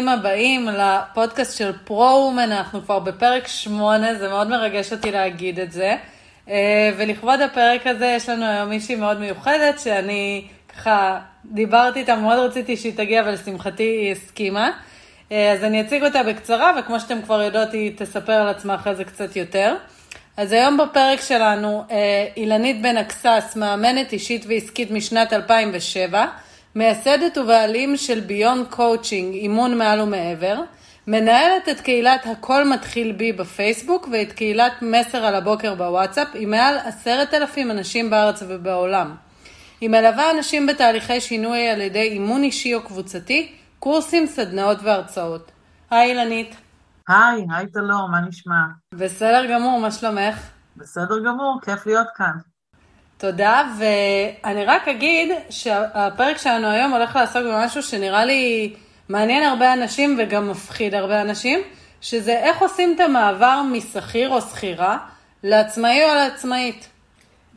וברוכים הבאים לפודקאסט של פרו-אומן, אנחנו כבר בפרק שמונה, זה מאוד מרגש אותי להגיד את זה. אה, ולכבוד הפרק הזה יש לנו היום מישהי מאוד מיוחדת, שאני ככה דיברתי איתה, מאוד רציתי שהיא תגיע, אבל לשמחתי היא הסכימה. אה, אז אני אציג אותה בקצרה, וכמו שאתם כבר יודעות, היא תספר על עצמה אחרי זה קצת יותר. אז היום בפרק שלנו, אה, אילנית בן אקסס, מאמנת אישית ועסקית משנת 2007, מייסדת ובעלים של Beyond Coaching, אימון מעל ומעבר, מנהלת את קהילת הכל מתחיל בי בפייסבוק ואת קהילת מסר על הבוקר בוואטסאפ עם מעל עשרת אלפים אנשים בארץ ובעולם. היא מלווה אנשים בתהליכי שינוי על ידי אימון אישי או קבוצתי, קורסים, סדנאות והרצאות. היי אילנית. היי, היי טלאור, מה נשמע? בסדר גמור, מה שלומך? בסדר גמור, כיף להיות כאן. תודה, ואני רק אגיד שהפרק שלנו היום הולך לעסוק במשהו שנראה לי מעניין הרבה אנשים וגם מפחיד הרבה אנשים, שזה איך עושים את המעבר משכיר או שכירה לעצמאי או לעצמאית.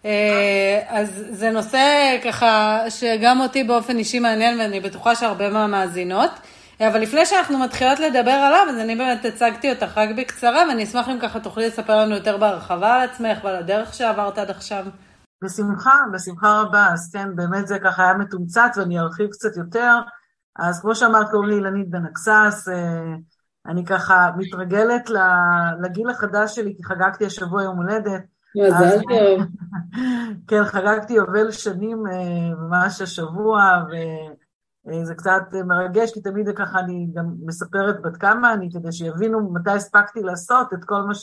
אה, אז זה נושא ככה שגם אותי באופן אישי מעניין ואני בטוחה שהרבה מהמאזינות. אבל לפני שאנחנו מתחילות לדבר עליו, אז אני באמת הצגתי אותך רק בקצרה, ואני אשמח אם ככה תוכלי לספר לנו יותר בהרחבה על עצמך ועל הדרך שעברת עד עכשיו. בשמחה, בשמחה רבה. אז כן, באמת זה ככה היה מתומצת ואני ארחיב קצת יותר. אז כמו שאמרת, קוראים לי אילנית בן אקסס, אה, אני ככה מתרגלת לגיל החדש שלי, כי חגגתי השבוע יום הולדת. מזל טוב. כן, חגגתי יובל שנים אה, ממש השבוע, וזה אה, קצת מרגש, כי תמיד ככה אני גם מספרת בת כמה אני, כדי שיבינו מתי הספקתי לעשות את כל מה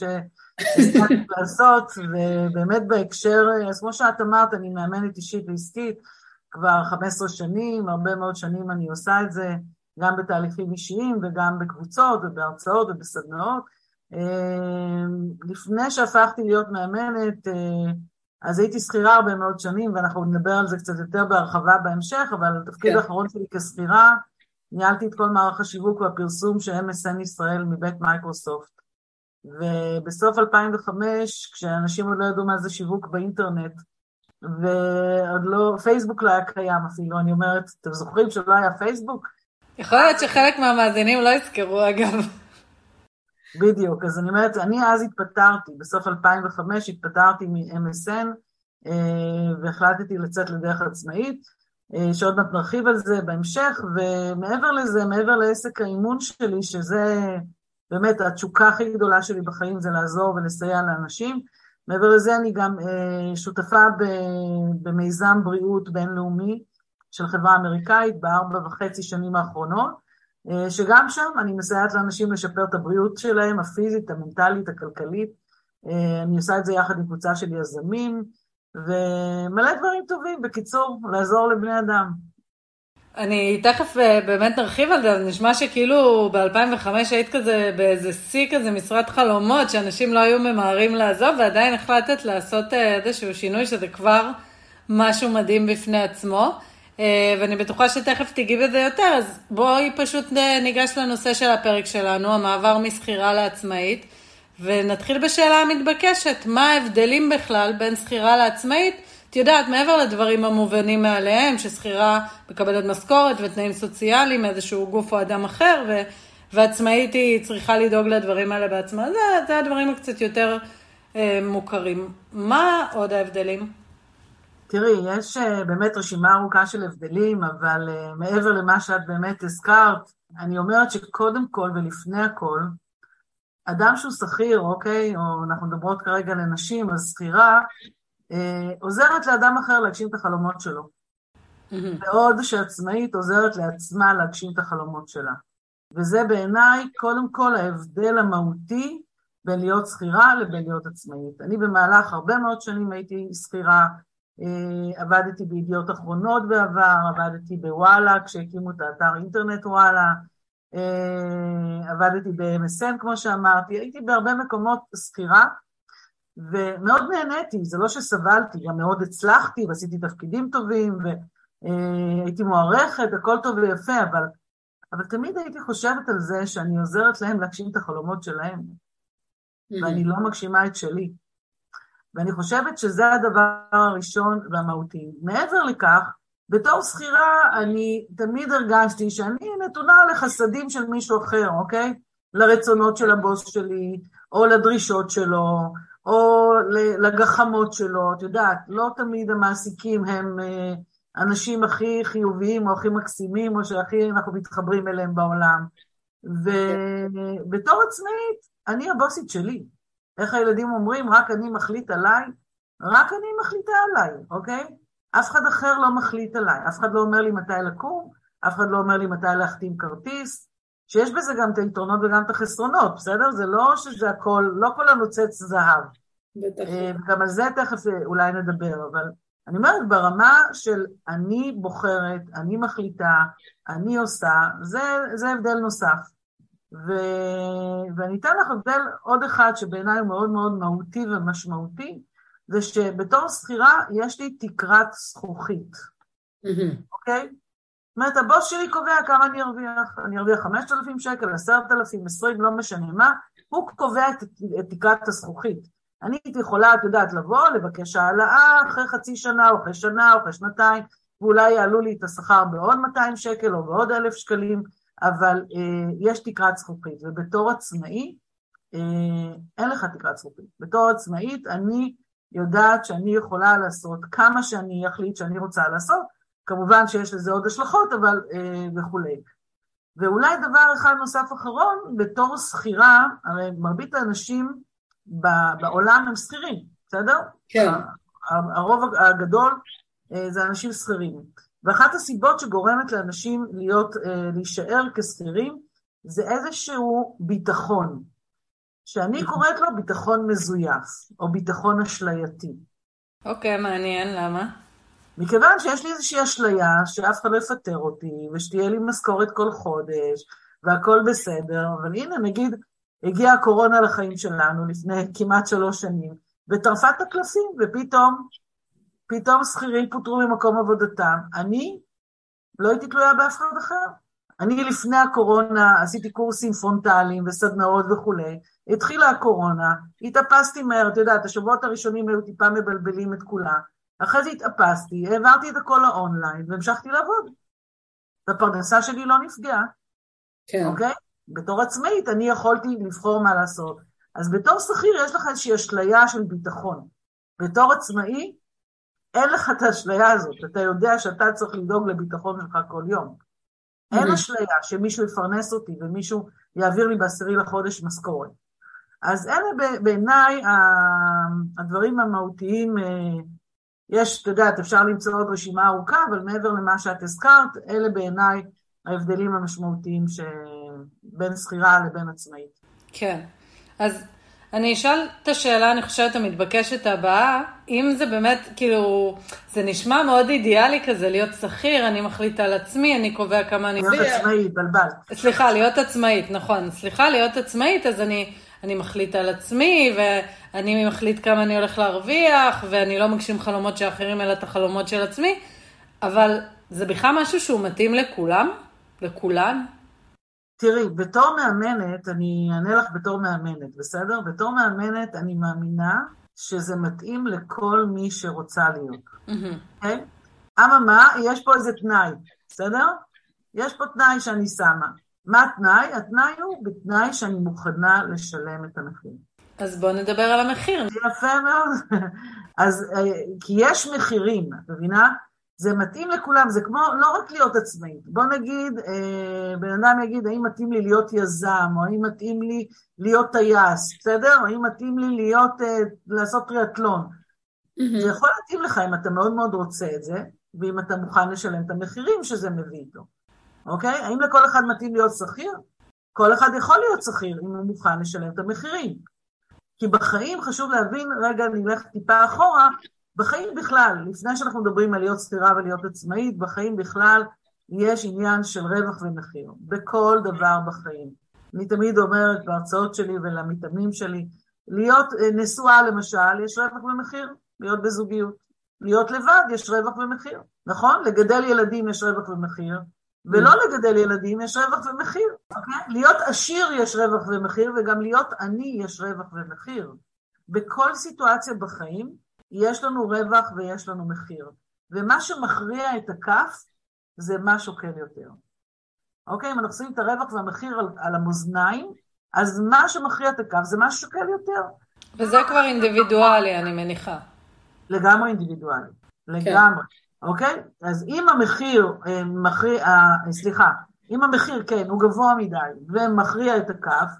שהספקתי לעשות, ובאמת בהקשר, אז כמו שאת אמרת, אני מאמנת אישית ועסקית כבר 15 שנים, הרבה מאוד שנים אני עושה את זה, גם בתהליכים אישיים וגם בקבוצות ובהרצאות ובסדנאות. אה, לפני שהפכתי להיות מאמנת, אה, אז הייתי שכירה הרבה מאוד שנים, ואנחנו נדבר על זה קצת יותר בהרחבה בהמשך, אבל התפקיד כן. האחרון שלי כשכירה, ניהלתי את כל מערך השיווק והפרסום של MSN ישראל מבית מייקרוסופט. ובסוף 2005, כשאנשים עוד לא ידעו מה זה שיווק באינטרנט, ועוד לא, פייסבוק לא היה קיים אפילו, אני אומרת, אתם זוכרים שלא היה פייסבוק? יכול להיות שחלק מהמאזינים לא יזכרו אגב. בדיוק, אז אני אומרת, אני אז התפטרתי, בסוף 2005 התפטרתי מ-MSN אה, והחלטתי לצאת לדרך עצמאית, אה, שעוד מעט נרחיב על זה בהמשך, ומעבר לזה, מעבר לעסק האימון שלי, שזה באמת התשוקה הכי גדולה שלי בחיים, זה לעזור ולסייע לאנשים, מעבר לזה אני גם אה, שותפה במיזם בריאות בינלאומי של חברה אמריקאית בארבע וחצי שנים האחרונות, אה, שגם שם אני מסייעת לאנשים לשפר את הבריאות שלהם, הפיזית, המנטלית, הכלכלית. אה, אני עושה את זה יחד עם קבוצה של יזמים, ומלא דברים טובים, בקיצור, לעזור לבני אדם. אני תכף אה, באמת נרחיב על זה, נשמע שכאילו ב-2005 היית כזה באיזה שיא כזה משרת חלומות, שאנשים לא היו ממהרים לעזוב, ועדיין החלטת לעשות איזשהו שינוי שזה כבר משהו מדהים בפני עצמו. אה, ואני בטוחה שתכף תגיעי בזה יותר, אז בואי פשוט אה, ניגש לנושא של הפרק שלנו, המעבר משכירה לעצמאית, ונתחיל בשאלה המתבקשת, מה ההבדלים בכלל בין שכירה לעצמאית? את יודעת, מעבר לדברים המובנים מעליהם, ששכירה מקבלת משכורת ותנאים סוציאליים מאיזשהו גוף או אדם אחר, ו... ועצמאית היא צריכה לדאוג לדברים האלה בעצמה, זה, זה הדברים הקצת יותר אה, מוכרים. מה עוד ההבדלים? תראי, יש אה, באמת רשימה ארוכה של הבדלים, אבל אה, מעבר למה שאת באמת הזכרת, אני אומרת שקודם כל ולפני הכל, אדם שהוא שכיר, אוקיי, או אנחנו מדברות כרגע לנשים, אז שכירה, עוזרת לאדם אחר להגשים את החלומות שלו. בעוד שעצמאית עוזרת לעצמה להגשים את החלומות שלה. וזה בעיניי קודם כל ההבדל המהותי בין להיות שכירה לבין להיות עצמאית. אני במהלך הרבה מאוד שנים הייתי שכירה, אה, עבדתי בידיעות אחרונות בעבר, עבדתי בוואלה כשהקימו את האתר אינטרנט וואלה, אה, עבדתי ב-MSN כמו שאמרתי, הייתי בהרבה מקומות שכירה ומאוד נהניתי, זה לא שסבלתי, גם מאוד הצלחתי ועשיתי תפקידים טובים והייתי מוערכת, הכל טוב ויפה, אבל, אבל תמיד הייתי חושבת על זה שאני עוזרת להם להגשים את החלומות שלהם mm-hmm. ואני לא מגשימה את שלי. ואני חושבת שזה הדבר הראשון והמהותי. מעבר לכך, בתור שכירה אני תמיד הרגשתי שאני נתונה לחסדים של מישהו אחר, אוקיי? לרצונות של הבוס שלי, או לדרישות שלו, או לגחמות שלו, את יודעת, לא תמיד המעסיקים הם אה, אנשים הכי חיוביים או הכי מקסימים, או שהכי אנחנו מתחברים אליהם בעולם. ובתור עצמאית, אני הבוסית שלי. איך הילדים אומרים, רק אני מחליט עליי? רק אני מחליטה עליי, אוקיי? אף אחד אחר לא מחליט עליי, אף אחד לא אומר לי מתי לקום, אף אחד לא אומר לי מתי להחתים כרטיס, שיש בזה גם את היתרונות וגם את החסרונות, בסדר? זה לא שזה הכל, לא כל הנוצץ זהב. אה, וגם על זה תכף אה, אולי נדבר, אבל אני אומרת, ברמה של אני בוחרת, אני מחליטה, אני עושה, זה, זה הבדל נוסף. ו... ואני אתן לך הבדל עוד אחד שבעיניי הוא מאוד מאוד מהותי ומשמעותי, זה שבתור שכירה יש לי תקרת זכוכית, אוקיי? זאת אומרת, הבוס שלי קובע כמה אני ארוויח, אני ארוויח 5,000 שקל, 10,000, 20, לא משנה מה, הוא קובע את, את תקרת הזכוכית. אני יכולה, את יודעת, לבוא, לבקש העלאה אחרי חצי שנה, או אחרי שנה, או אחרי שנתיים, ואולי יעלו לי את השכר בעוד 200 שקל או בעוד 1,000 שקלים, אבל אה, יש תקרת זכוכית, ובתור עצמאי, אה, אין לך תקרת זכוכית. בתור עצמאית, אני יודעת שאני יכולה לעשות כמה שאני אחליט שאני רוצה לעשות, כמובן שיש לזה עוד השלכות, אבל אה, וכולי. ואולי דבר אחד נוסף אחרון, בתור שכירה, הרי מרבית האנשים בעולם הם שכירים, בסדר? כן. הרוב הגדול אה, זה אנשים שכירים. ואחת הסיבות שגורמת לאנשים להיות, אה, להישאר כשכירים, זה איזשהו ביטחון. שאני קוראת לו ביטחון מזויף, או ביטחון אשלייתי. אוקיי, okay, מעניין, למה? מכיוון שיש לי איזושהי אשליה שאף אחד לא יפטר אותי, ושתהיה לי משכורת כל חודש, והכל בסדר, אבל הנה, נגיד, הגיעה הקורונה לחיים שלנו לפני כמעט שלוש שנים, וטרפה את הקלפים, ופתאום, פתאום שכירים פוטרו ממקום עבודתם. אני לא הייתי תלויה באף אחד אחר. אני לפני הקורונה עשיתי קורסים פרונטליים וסדנאות וכולי, התחילה הקורונה, התאפסתי מהר, את יודעת, השבועות הראשונים היו טיפה מבלבלים את כולם, אחרי זה התאפסתי, העברתי את הכל לאונליין והמשכתי לעבוד. והפרנסה שלי לא נפגעה, כן. אוקיי? בתור עצמאית אני יכולתי לבחור מה לעשות. אז בתור שכיר יש לך איזושהי אשליה של ביטחון. בתור עצמאי, אין לך את האשליה הזאת, אתה יודע שאתה צריך לדאוג לביטחון שלך כל יום. אין אשליה שמישהו יפרנס אותי ומישהו יעביר לי בעשירי לחודש משכורת. אז אלה בעיניי הדברים המהותיים, אה, יש, את יודעת, אפשר למצוא עוד רשימה ארוכה, אבל מעבר למה שאת הזכרת, אלה בעיניי ההבדלים המשמעותיים שבין שכירה לבין עצמאית. כן, אז אני אשאל את השאלה, אני חושבת, המתבקשת הבאה, אם זה באמת, כאילו, זה נשמע מאוד אידיאלי כזה, להיות שכיר, אני מחליטה על עצמי, אני קובע כמה אני... להיות עצמאית, בלבל. סליחה, להיות עצמאית, נכון. סליחה, להיות עצמאית, אז אני, אני מחליט על עצמי, ואני מחליט כמה אני הולך להרוויח, ואני לא מגשים חלומות של אחרים, אלא את החלומות של עצמי, אבל זה בכלל משהו שהוא מתאים לכולם? לכולן? תראי, בתור מאמנת, אני אענה לך בתור מאמנת, בסדר? בתור מאמנת אני מאמינה שזה מתאים לכל מי שרוצה להיות, אוקיי? Mm-hmm. אממה, יש פה איזה תנאי, בסדר? יש פה תנאי שאני שמה. מה התנאי? התנאי הוא בתנאי שאני מוכנה לשלם את המחיר. אז בואו נדבר על המחיר. יפה מאוד. אז, אה, כי יש מחירים, את מבינה? זה מתאים לכולם, זה כמו לא רק להיות עצמאית. בוא נגיד, אה, בן אדם יגיד, האם מתאים לי להיות יזם, או האם מתאים לי להיות טייס, בסדר? או האם מתאים לי להיות, אה, לעשות טריאטלון. Mm-hmm. זה יכול להתאים לך אם אתה מאוד מאוד רוצה את זה, ואם אתה מוכן לשלם את המחירים שזה מביא איתו. אוקיי? האם לכל אחד מתאים להיות שכיר? כל אחד יכול להיות שכיר אם הוא מוכן לשלם את המחירים. כי בחיים חשוב להבין, רגע נלך טיפה אחורה, בחיים בכלל, לפני שאנחנו מדברים על להיות שכירה ולהיות עצמאית, בחיים בכלל יש עניין של רווח ומחיר, בכל דבר בחיים. אני תמיד אומרת בהרצאות שלי ולמתאמנים שלי, להיות אה, נשואה למשל, יש רווח ומחיר, להיות בזוגיות. להיות לבד יש רווח ומחיר, נכון? לגדל ילדים יש רווח ומחיר, ולא לגדל ילדים יש רווח ומחיר, אוקיי? להיות עשיר יש רווח ומחיר, וגם להיות עני יש רווח ומחיר. בכל סיטואציה בחיים יש לנו רווח ויש לנו מחיר. ומה שמכריע את הכף זה מה שוקל יותר. אוקיי? אם אנחנו שמים את הרווח והמחיר על, על המאזניים, אז מה שמכריע את הכף זה מה ששוקל יותר. וזה כבר אינדיבידואלי, אני מניחה. לגמרי אינדיבידואלי, כן. לגמרי, כן. אוקיי? אז אם המחיר אה, מכריע, אה, סליחה, אם המחיר, כן, הוא גבוה מדי ומכריע את הכף,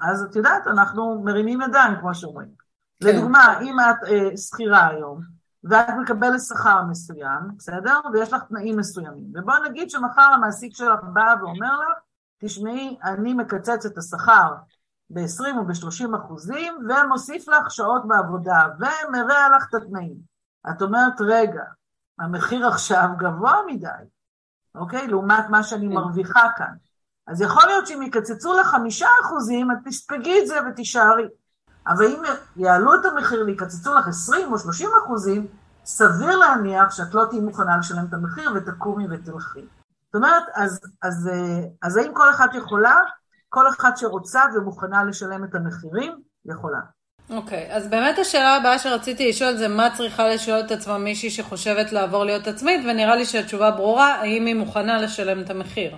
אז את יודעת, אנחנו מרימים ידיים, כמו שאומרים. כן. לדוגמה, אם את אה, שכירה היום, ואת מקבלת שכר מסוים, בסדר? ויש לך תנאים מסוימים. ובואי נגיד שמחר המעסיק שלך בא ואומר לך, תשמעי, אני מקצץ את השכר ב-20 או ב-30 אחוזים, ומוסיף לך שעות בעבודה, ומרע לך את התנאים. את אומרת, רגע, המחיר עכשיו גבוה מדי, אוקיי? לעומת מה שאני כן. מרוויחה כאן. אז יכול להיות שאם יקצצו לך חמישה אחוזים, את תספגי את זה ותישארי. אבל אם יעלו את המחיר ויקצצו לך 20 או 30 אחוזים, סביר להניח שאת לא תהיי מוכנה לשלם את המחיר ותקומי ותלכי. זאת אומרת, אז, אז, אז האם כל אחת יכולה? כל אחת שרוצה ומוכנה לשלם את המחירים, יכולה. אוקיי, okay, אז באמת השאלה הבאה שרציתי לשאול זה מה צריכה לשאול את עצמה מישהי שחושבת לעבור להיות עצמית, ונראה לי שהתשובה ברורה, האם היא מוכנה לשלם את המחיר.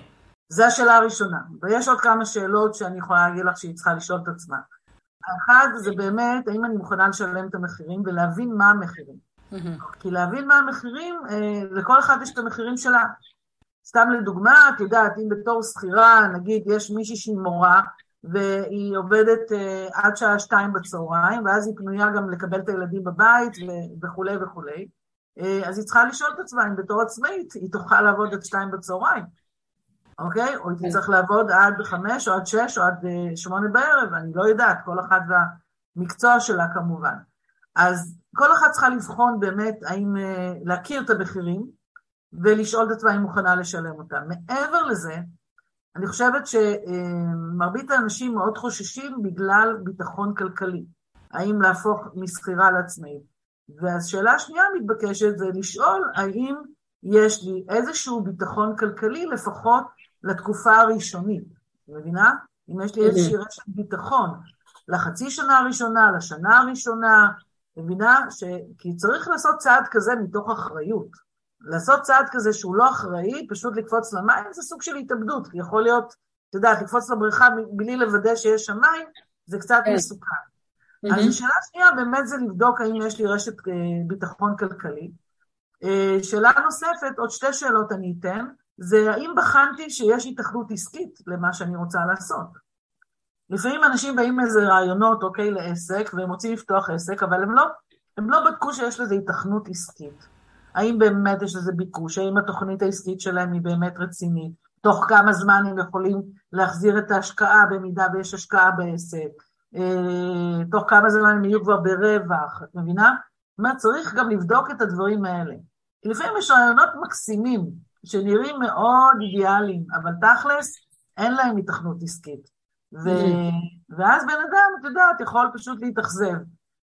זו השאלה הראשונה, ויש עוד כמה שאלות שאני יכולה להגיד לך שהיא צריכה לשאול את עצמה. האחד זה באמת, האם אני מוכנה לשלם את המחירים ולהבין מה המחירים. Mm-hmm. כי להבין מה המחירים, אה, לכל אחד יש את המחירים שלה. סתם לדוגמה, את יודעת, אם בתור שכירה, נגיד, יש מישהי שהיא מורה, והיא עובדת uh, עד שעה שתיים בצהריים, ואז היא פנויה גם לקבל את הילדים בבית וכולי וכולי, uh, אז היא צריכה לשאול את עצמה אם בתור עצמאית היא תוכל לעבוד עד שתיים בצהריים, אוקיי? או היא כן. תצטרך לעבוד עד חמש או עד שש או עד uh, שמונה בערב, אני לא יודעת, כל אחת והמקצוע שלה כמובן. אז כל אחת צריכה לבחון באמת האם uh, להכיר את המחירים ולשאול את עצמה אם מוכנה לשלם אותם. מעבר לזה, אני חושבת שמרבית האנשים מאוד חוששים בגלל ביטחון כלכלי. האם להפוך משכירה לעצמאית. והשאלה השנייה המתבקשת זה לשאול האם יש לי איזשהו ביטחון כלכלי לפחות לתקופה הראשונית. מבינה? אם יש לי איזושהי רשת ביטחון לחצי שנה הראשונה, לשנה הראשונה, מבינה? ש... כי צריך לעשות צעד כזה מתוך אחריות. לעשות צעד כזה שהוא לא אחראי, פשוט לקפוץ למים, זה סוג של התאבדות, כי יכול להיות, את יודעת, לקפוץ לבריכה בלי לוודא שיש שם מים, זה קצת כן. מסוכן. אז השאלה השנייה באמת זה לבדוק האם יש לי רשת אה, ביטחון כלכלי. אה, שאלה נוספת, עוד שתי שאלות אני אתן, זה האם בחנתי שיש התאחדות עסקית למה שאני רוצה לעשות. לפעמים אנשים באים מאיזה רעיונות, אוקיי, לעסק, והם רוצים לפתוח עסק, אבל הם לא, הם לא בדקו שיש לזה התכנות עסקית. האם באמת יש לזה ביקוש, האם התוכנית העסקית שלהם היא באמת רצינית, תוך כמה זמן הם יכולים להחזיר את ההשקעה במידה ויש השקעה בעסק, אה, תוך כמה זמן הם יהיו כבר ברווח, את מבינה? זאת אומרת, צריך גם לבדוק את הדברים האלה. לפעמים יש רעיונות מקסימים, שנראים מאוד אידיאליים, אבל תכלס, אין להם התכנות עסקית. ו... Mm-hmm. ואז בן אדם, את יודעת, יכול פשוט להתאכזב.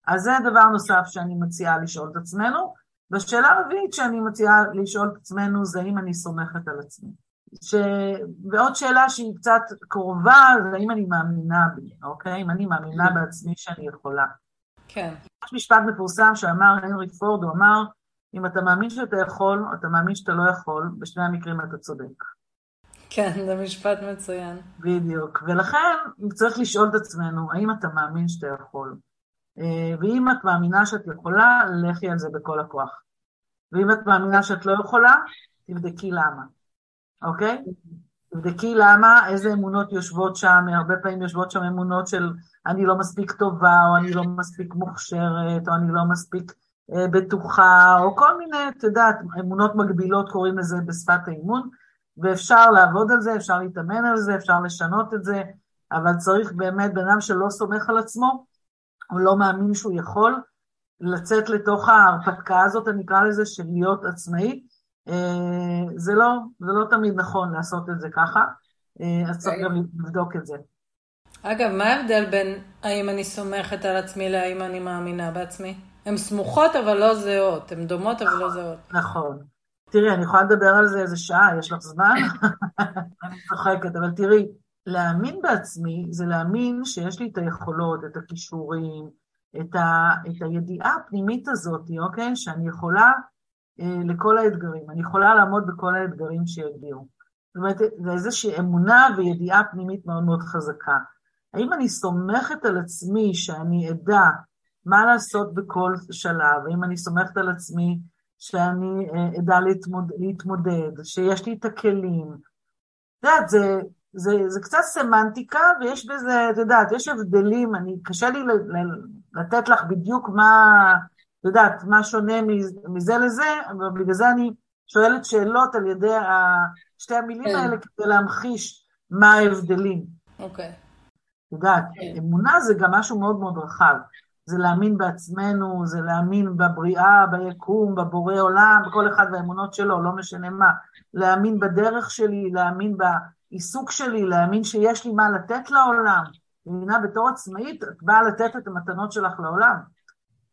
אז זה דבר נוסף שאני מציעה לשאול את עצמנו. והשאלה הרביעית שאני מציעה לשאול את עצמנו זה האם אני סומכת על עצמי. ש... ועוד שאלה שהיא קצת קרובה, זה האם אני מאמינה בי, אוקיי? אם אני מאמינה בעצמי שאני יכולה. כן. יש משפט מפורסם שאמר הנרי פורד, הוא אמר, אם אתה מאמין שאתה יכול, אתה מאמין שאתה לא יכול, בשני המקרים אתה צודק. כן, זה משפט מצוין. בדיוק. ולכן צריך לשאול את עצמנו, האם אתה מאמין שאתה יכול? אה, ואם את מאמינה שאת יכולה, לכי על זה בכל הכוח. ואם את מאמינה שאת לא יכולה, תבדקי למה, אוקיי? תבדקי למה, איזה אמונות יושבות שם, הרבה פעמים יושבות שם אמונות של אני לא מספיק טובה, או אני לא מספיק מוכשרת, או אני לא מספיק בטוחה, או כל מיני, את יודעת, אמונות מגבילות קוראים לזה בשפת האימון, ואפשר לעבוד על זה, אפשר להתאמן על זה, אפשר לשנות את זה, אבל צריך באמת, בן אדם שלא סומך על עצמו, הוא לא מאמין שהוא יכול לצאת לתוך ההרפתקה הזאת, אני אקרא לזה, של להיות עצמאי. אה, זה לא, זה לא תמיד נכון לעשות את זה ככה, אה, אז צריך גם לבדוק את זה. אגב, מה ההבדל בין האם אני סומכת על עצמי להאם אני מאמינה בעצמי? הן סמוכות אבל לא זהות, הן דומות אבל לא זהות. נכון. תראי, אני יכולה לדבר על זה איזה שעה, יש לך זמן? אני צוחקת, אבל תראי, להאמין בעצמי זה להאמין שיש לי את היכולות, את הכישורים, את, ה, את הידיעה הפנימית הזאת, אוקיי? שאני יכולה אה, לכל האתגרים, אני יכולה לעמוד בכל האתגרים שיגיעו. זאת אומרת, זה איזושהי אמונה וידיעה פנימית מאוד מאוד חזקה. האם אני סומכת על עצמי שאני אדע מה לעשות בכל שלב? האם אני סומכת על עצמי שאני אה, אדע להתמודד, להתמודד שיש לי את הכלים? את יודעת, זה, זה, זה קצת סמנטיקה ויש בזה, את יודעת, יש הבדלים, אני, קשה לי לתת לך בדיוק מה, את יודעת, מה שונה מזה לזה, אבל בגלל זה אני שואלת שאלות על ידי שתי המילים כן. האלה כדי להמחיש מה ההבדלים. אוקיי. את יודעת, כן. אמונה זה גם משהו מאוד מאוד רחב. זה להאמין בעצמנו, זה להאמין בבריאה, ביקום, בבורא עולם, בכל אחד והאמונות שלו, לא משנה מה. להאמין בדרך שלי, להאמין בעיסוק שלי, להאמין שיש לי מה לתת לעולם. מבינה, בתור עצמאית, את באה לתת את המתנות שלך לעולם.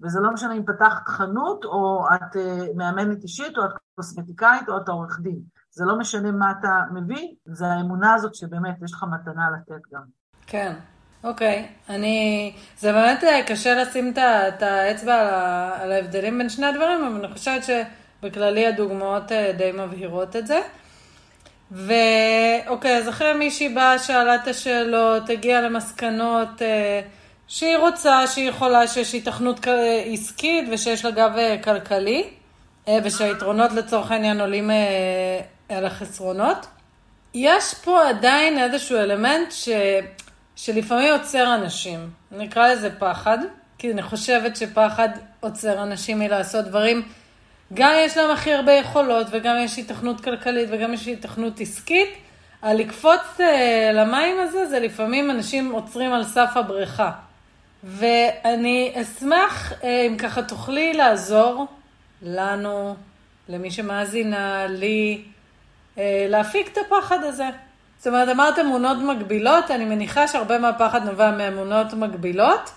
וזה לא משנה אם פתחת חנות, או את uh, מאמנת אישית, או את קוסמטיקאית, או את עורך דין. זה לא משנה מה אתה מביא, זה האמונה הזאת שבאמת יש לך מתנה לתת גם. כן, אוקיי. אני... זה באמת אה, קשה לשים את האצבע על ההבדלים בין שני הדברים, אבל אני חושבת שבכללי הדוגמאות אה, די מבהירות את זה. ואוקיי, אז אחרי מישהי באה, שאלה את השאלות, הגיעה למסקנות אה, שהיא רוצה, שהיא יכולה, שיש היתכנות עסקית ושיש לה גב כלכלי, ושהיתרונות לצורך העניין עולים על החסרונות. יש פה עדיין איזשהו אלמנט ש... שלפעמים עוצר אנשים. נקרא לזה פחד, כי אני חושבת שפחד עוצר אנשים מלעשות דברים. גם יש להם הכי הרבה יכולות, וגם יש היתכנות כלכלית, וגם יש היתכנות עסקית. על לקפוץ uh, למים הזה, זה לפעמים אנשים עוצרים על סף הבריכה. ואני אשמח uh, אם ככה תוכלי לעזור לנו, למי שמאזינה, לי, אה, להפיק את הפחד הזה. זאת אומרת, אמרת אמונות מגבילות, אני מניחה שהרבה מהפחד נובע מאמונות מגבילות,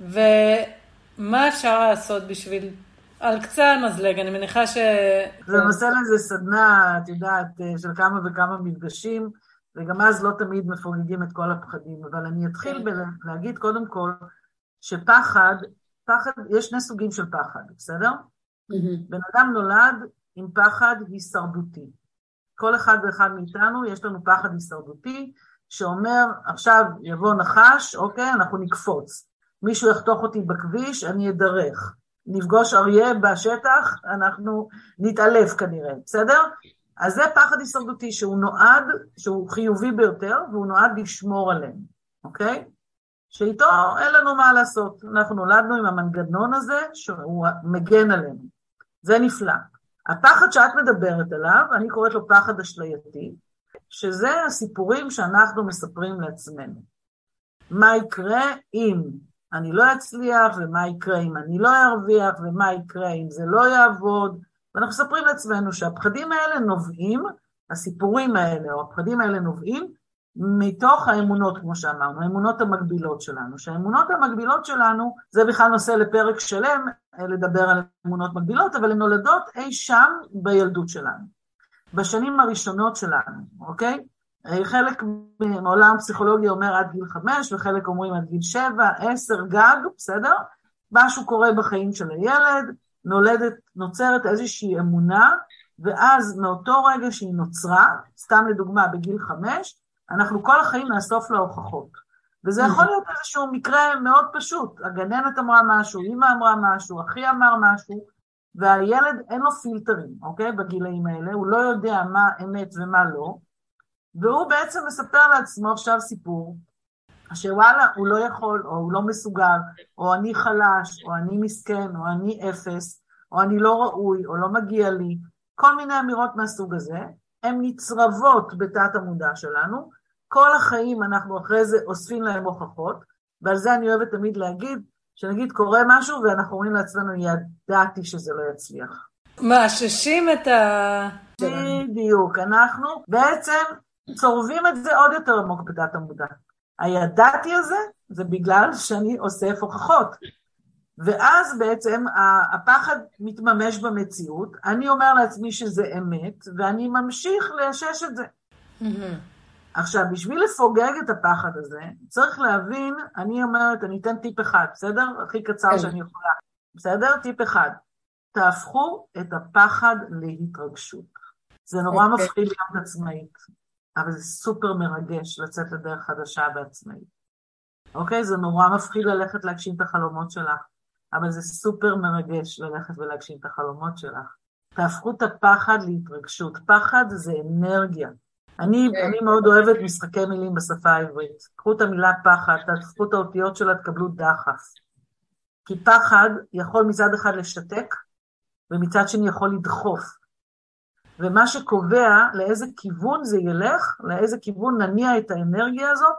ומה אפשר לעשות בשביל, על קצה המזלג, אני מניחה ש... זה נושא לזה סדנה, את יודעת, של כמה וכמה מפגשים, וגם אז לא תמיד מפוגגים את כל הפחדים, אבל אני אתחיל כן. בלהגיד קודם כל, שפחד, פחד, יש שני סוגים של פחד, בסדר? בן אדם נולד עם פחד הישרדותי. כל אחד ואחד מאיתנו יש לנו פחד הישרדותי שאומר עכשיו יבוא נחש, אוקיי, אנחנו נקפוץ. מישהו יחתוך אותי בכביש, אני אדרך. נפגוש אריה בשטח, אנחנו נתעלף כנראה, בסדר? אז זה פחד הישרדותי שהוא נועד, שהוא חיובי ביותר, והוא נועד לשמור עלינו, אוקיי? שאיתו אין לנו מה לעשות. אנחנו נולדנו עם המנגנון הזה שהוא מגן עלינו. זה נפלא. הפחד שאת מדברת עליו, אני קוראת לו פחד אשלייתי, שזה הסיפורים שאנחנו מספרים לעצמנו. מה יקרה אם אני לא אצליח, ומה יקרה אם אני לא ארוויח, ומה יקרה אם זה לא יעבוד, ואנחנו מספרים לעצמנו שהפחדים האלה נובעים, הסיפורים האלה או הפחדים האלה נובעים מתוך האמונות, כמו שאמרנו, האמונות המקבילות שלנו. שהאמונות המקבילות שלנו, זה בכלל נושא לפרק שלם, אה, לדבר על אמונות מקבילות, אבל הן נולדות אי שם בילדות שלנו, בשנים הראשונות שלנו, אוקיי? אה, חלק מעולם הפסיכולוגיה אומר עד גיל חמש, וחלק אומרים עד גיל שבע, עשר גג, בסדר? משהו קורה בחיים של הילד, נולדת, נוצרת איזושהי אמונה, ואז מאותו רגע שהיא נוצרה, סתם לדוגמה בגיל חמש, אנחנו כל החיים נאסוף להוכחות. וזה יכול להיות איזשהו מקרה מאוד פשוט. הגננת אמרה משהו, אימא אמרה משהו, אחי אמר משהו, והילד אין לו פילטרים, אוקיי? בגילאים האלה, הוא לא יודע מה אמת ומה לא, והוא בעצם מספר לעצמו עכשיו סיפור, שוואלה, הוא לא יכול, או הוא לא מסוגל, או אני חלש, או אני מסכן, או אני אפס, או אני לא ראוי, או לא מגיע לי, כל מיני אמירות מהסוג הזה, הן נצרבות בתת המודע שלנו, כל החיים אנחנו אחרי זה אוספים להם הוכחות, ועל זה אני אוהבת תמיד להגיד, שנגיד קורה משהו ואנחנו אומרים לעצמנו, ידעתי שזה לא יצליח. מאששים את ה... בדיוק, אנחנו בעצם צורבים את זה עוד יותר עמוק בדת המודע. הידעתי הזה זה בגלל שאני אוסף הוכחות. ואז בעצם הפחד מתממש במציאות, אני אומר לעצמי שזה אמת, ואני ממשיך לאשש את זה. עכשיו, בשביל לפוגג את הפחד הזה, צריך להבין, אני אומרת, אני אתן טיפ אחד, בסדר? הכי קצר כן. שאני יכולה. בסדר? טיפ אחד. תהפכו את הפחד להתרגשות. זה נורא. אוקיי. מפחיד להיות עצמאית, אבל זה סופר מרגש לצאת לדרך חדשה בעצמאית. אוקיי? זה נורא מפחיד ללכת להגשים את החלומות שלך, אבל זה סופר מרגש ללכת ולהגשים את החלומות שלך. תהפכו את הפחד להתרגשות. פחד זה אנרגיה. אני, okay. אני מאוד אוהבת משחקי מילים בשפה העברית. קחו את המילה פחד, תהפכו את האותיות שלה, תקבלו דחף. כי פחד יכול מצד אחד לשתק, ומצד שני יכול לדחוף. ומה שקובע לאיזה כיוון זה ילך, לאיזה כיוון נניע את האנרגיה הזאת,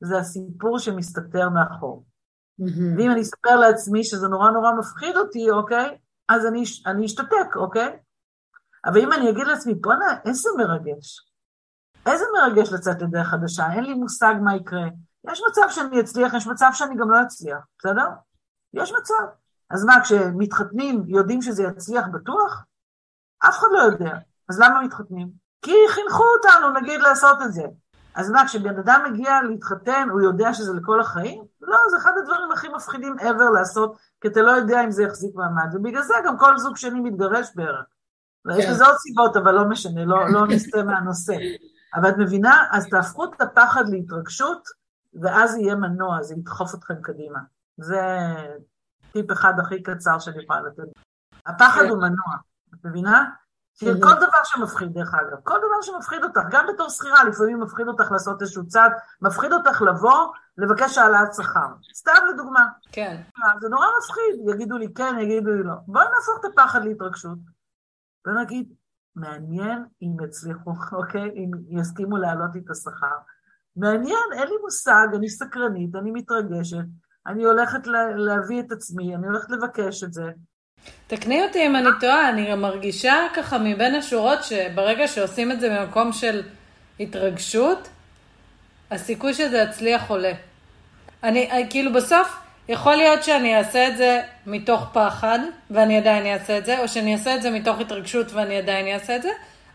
זה הסיפור שמסתתר מאחור. Mm-hmm. ואם אני אספר לעצמי שזה נורא נורא מפחיד אותי, אוקיי? אז אני, אני אשתתק, אוקיי? אבל אם אני אגיד לעצמי, בואנה, איזה מרגש. איזה מרגש לצאת לדרך חדשה, אין לי מושג מה יקרה. יש מצב שאני אצליח, יש מצב שאני גם לא אצליח, בסדר? יש מצב. אז מה, כשמתחתנים יודעים שזה יצליח בטוח? אף אחד לא יודע. אז למה מתחתנים? כי חינכו אותנו, נגיד, לעשות את זה. אז מה, כשבן אדם מגיע להתחתן, הוא יודע שזה לכל החיים? לא, זה אחד הדברים הכי מפחידים ever לעשות, כי אתה לא יודע אם זה יחזיק מעמד, ובגלל זה גם כל זוג שני מתגרש בערך. כן. יש לזה עוד סיבות, אבל לא משנה, לא, לא נסטה מהנושא. אבל את מבינה? אז תהפכו את הפחד להתרגשות, ואז יהיה מנוע, זה ידחוף אתכם קדימה. זה טיפ אחד הכי קצר שאני יכולה לתת. הפחד. הוא מנוע, את מבינה? כל דבר שמפחיד, דרך אגב, כל דבר שמפחיד אותך, גם בתור שכירה, לפעמים מפחיד אותך לעשות איזשהו צעד, מפחיד אותך לבוא, לבקש העלאת שכר. סתם לדוגמה. כן. זה נורא מפחיד, יגידו לי כן, יגידו לי לא. בואי נהפוך את הפחד להתרגשות. ונגיד, מעניין אם יצליחו, אוקיי? אם יסכימו להעלות לי את השכר. מעניין, אין לי מושג, אני סקרנית, אני מתרגשת, אני הולכת להביא את עצמי, אני הולכת לבקש את זה. תקני אותי אם אני טועה, אני מרגישה ככה מבין השורות שברגע שעושים את זה ממקום של התרגשות, הסיכוי שזה יצליח עולה. אני, כאילו בסוף, יכול להיות שאני אעשה את זה מתוך פחד, ואני עדיין אעשה את זה, או שאני אעשה את זה מתוך התרגשות ואני עדיין אעשה את זה,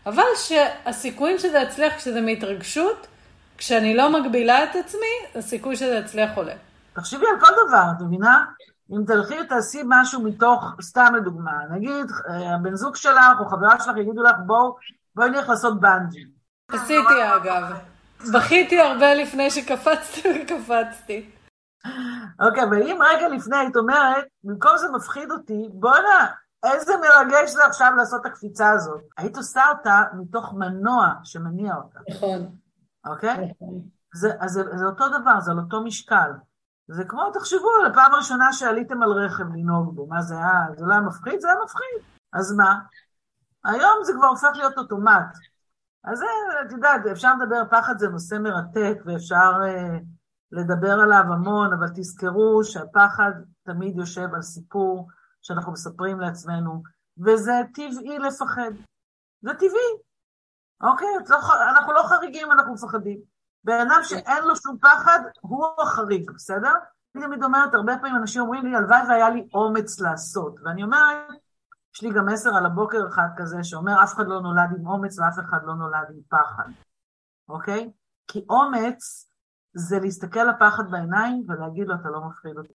אבל שהסיכויים שזה יצליח כשזה מהתרגשות, כשאני לא מגבילה את עצמי, הסיכוי שזה יצליח עולה. תחשבי על כל דבר, את מבינה? אם תלכי ותעשי משהו מתוך, סתם לדוגמה, נגיד אה, הבן זוג שלך או חברה שלך יגידו לך בואו, בואי נלך לעשות בנג'י. עשיתי אגב. בכיתי הרבה לפני שקפצתי וקפצתי. אוקיי, אבל אם רגע לפני היית אומרת, במקום זה מפחיד אותי, בואנה, איזה מרגש זה עכשיו לעשות את הקפיצה הזאת. היית עושה אותה מתוך מנוע שמניע אותה. נכון. אוקיי? נכון. זה, אז זה, זה אותו דבר, זה על אותו משקל. זה כמו, תחשבו על הפעם הראשונה שעליתם על רכב לנהוג בו, מה זה היה? זה לא היה מפחיד? זה היה מפחיד. אז מה? היום זה כבר הופך להיות אוטומט. אז זה, את יודעת, אפשר לדבר, פחד זה נושא מרתק, ואפשר אה, לדבר עליו המון, אבל תזכרו שהפחד תמיד יושב על סיפור שאנחנו מספרים לעצמנו, וזה טבעי לפחד. זה טבעי. אוקיי? לא, אנחנו לא חריגים, אנחנו מפחדים. בן אדם שאין לו שום פחד, הוא החריג, בסדר? אני תמיד אומרת, הרבה פעמים אנשים אומרים לי, הלוואי והיה לי אומץ לעשות. ואני אומרת, יש לי גם מסר על הבוקר אחד כזה, שאומר, אף אחד לא נולד עם אומץ ואף אחד לא נולד עם פחד, אוקיי? כי אומץ זה להסתכל לפחד בעיניים ולהגיד לו, אתה לא מפחיד אותי.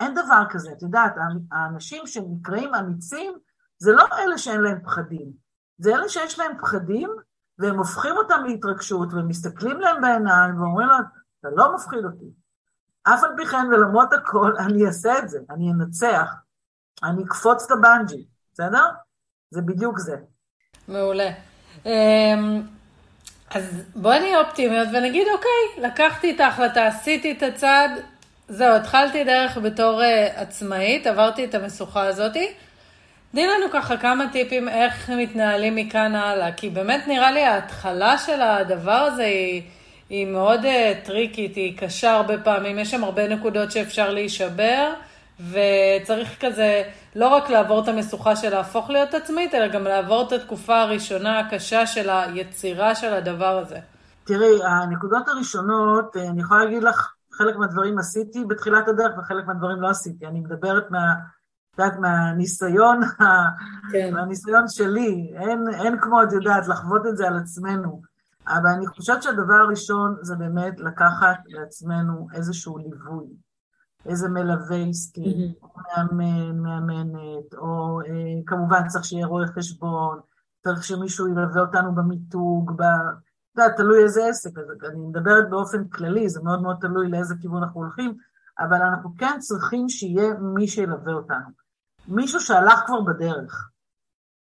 אין דבר כזה, את יודעת, האנשים שנקראים אמיצים, זה לא אלה שאין להם פחדים, זה אלה שיש להם פחדים והם הופכים אותם להתרגשות, ומסתכלים להם בעיניים ואומרים לו, אתה לא מפחיד אותי. אף על פי כן, ולמרות הכל, אני אעשה את זה, אני אנצח, אני אקפוץ את הבנג'י, בסדר? זה בדיוק זה. מעולה. אמ, אז בואי נהיה אופטימיות ונגיד, אוקיי, לקחתי את ההחלטה, עשיתי את הצעד, זהו, התחלתי דרך בתור uh, עצמאית, עברתי את המשוכה הזאתי. תני לנו ככה כמה טיפים איך מתנהלים מכאן הלאה, כי באמת נראה לי ההתחלה של הדבר הזה היא, היא מאוד uh, טריקית, היא קשה הרבה פעמים, יש שם הרבה נקודות שאפשר להישבר, וצריך כזה לא רק לעבור את המשוכה של להפוך להיות עצמית, אלא גם לעבור את התקופה הראשונה הקשה של היצירה של הדבר הזה. תראי, הנקודות הראשונות, אה, אני יכולה להגיד לך, חלק מהדברים עשיתי בתחילת הדרך וחלק מהדברים לא עשיתי. אני מדברת מה... יודעת, מהניסיון, כן. מהניסיון שלי, אין, אין כמו, את יודעת, לחוות את זה על עצמנו. אבל אני חושבת שהדבר הראשון זה באמת לקחת לעצמנו איזשהו ליווי. איזה מלווה עסקי, או מאמן, מאמנת, או אה, כמובן צריך שיהיה רואה חשבון, צריך שמישהו ילווה אותנו במיתוג, ב... אתה יודע, תלוי איזה עסק, אז אני מדברת באופן כללי, זה מאוד מאוד תלוי לאיזה כיוון אנחנו הולכים, אבל אנחנו כן צריכים שיהיה מי שילווה אותנו. מישהו שהלך כבר בדרך,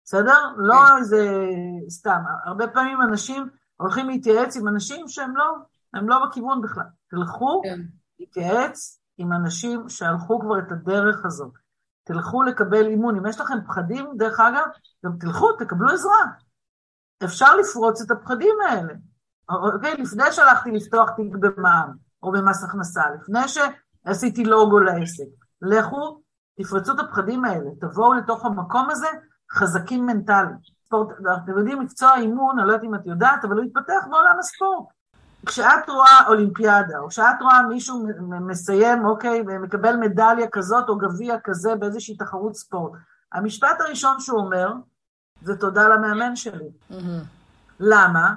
בסדר? לא כן. איזה סתם. הרבה פעמים אנשים הולכים להתייעץ עם אנשים שהם לא, הם לא בכיוון בכלל. תלכו כן. להתייעץ עם אנשים שהלכו כבר את הדרך הזאת. תלכו לקבל אימון. אם יש לכם פחדים, דרך אגב, גם תלכו, תקבלו עזרה. אפשר לפרוץ את הפחדים האלה. אוקיי, לפני שהלכתי לפתוח תיק במע"מ או במס הכנסה, לפני שעשיתי לוגו לעסק, לכו, תפרצו את הפחדים האלה, תבואו לתוך המקום הזה חזקים מנטלית. אתם יודעים, מקצוע אימון, אני לא יודעת אם את יודעת, אבל הוא התפתח בעולם הספורט. כשאת רואה אולימפיאדה, או כשאת רואה מישהו מסיים, אוקיי, ומקבל מדליה כזאת או גביע כזה באיזושהי תחרות ספורט, המשפט הראשון שהוא אומר, זה תודה למאמן שלי. Mm-hmm. למה?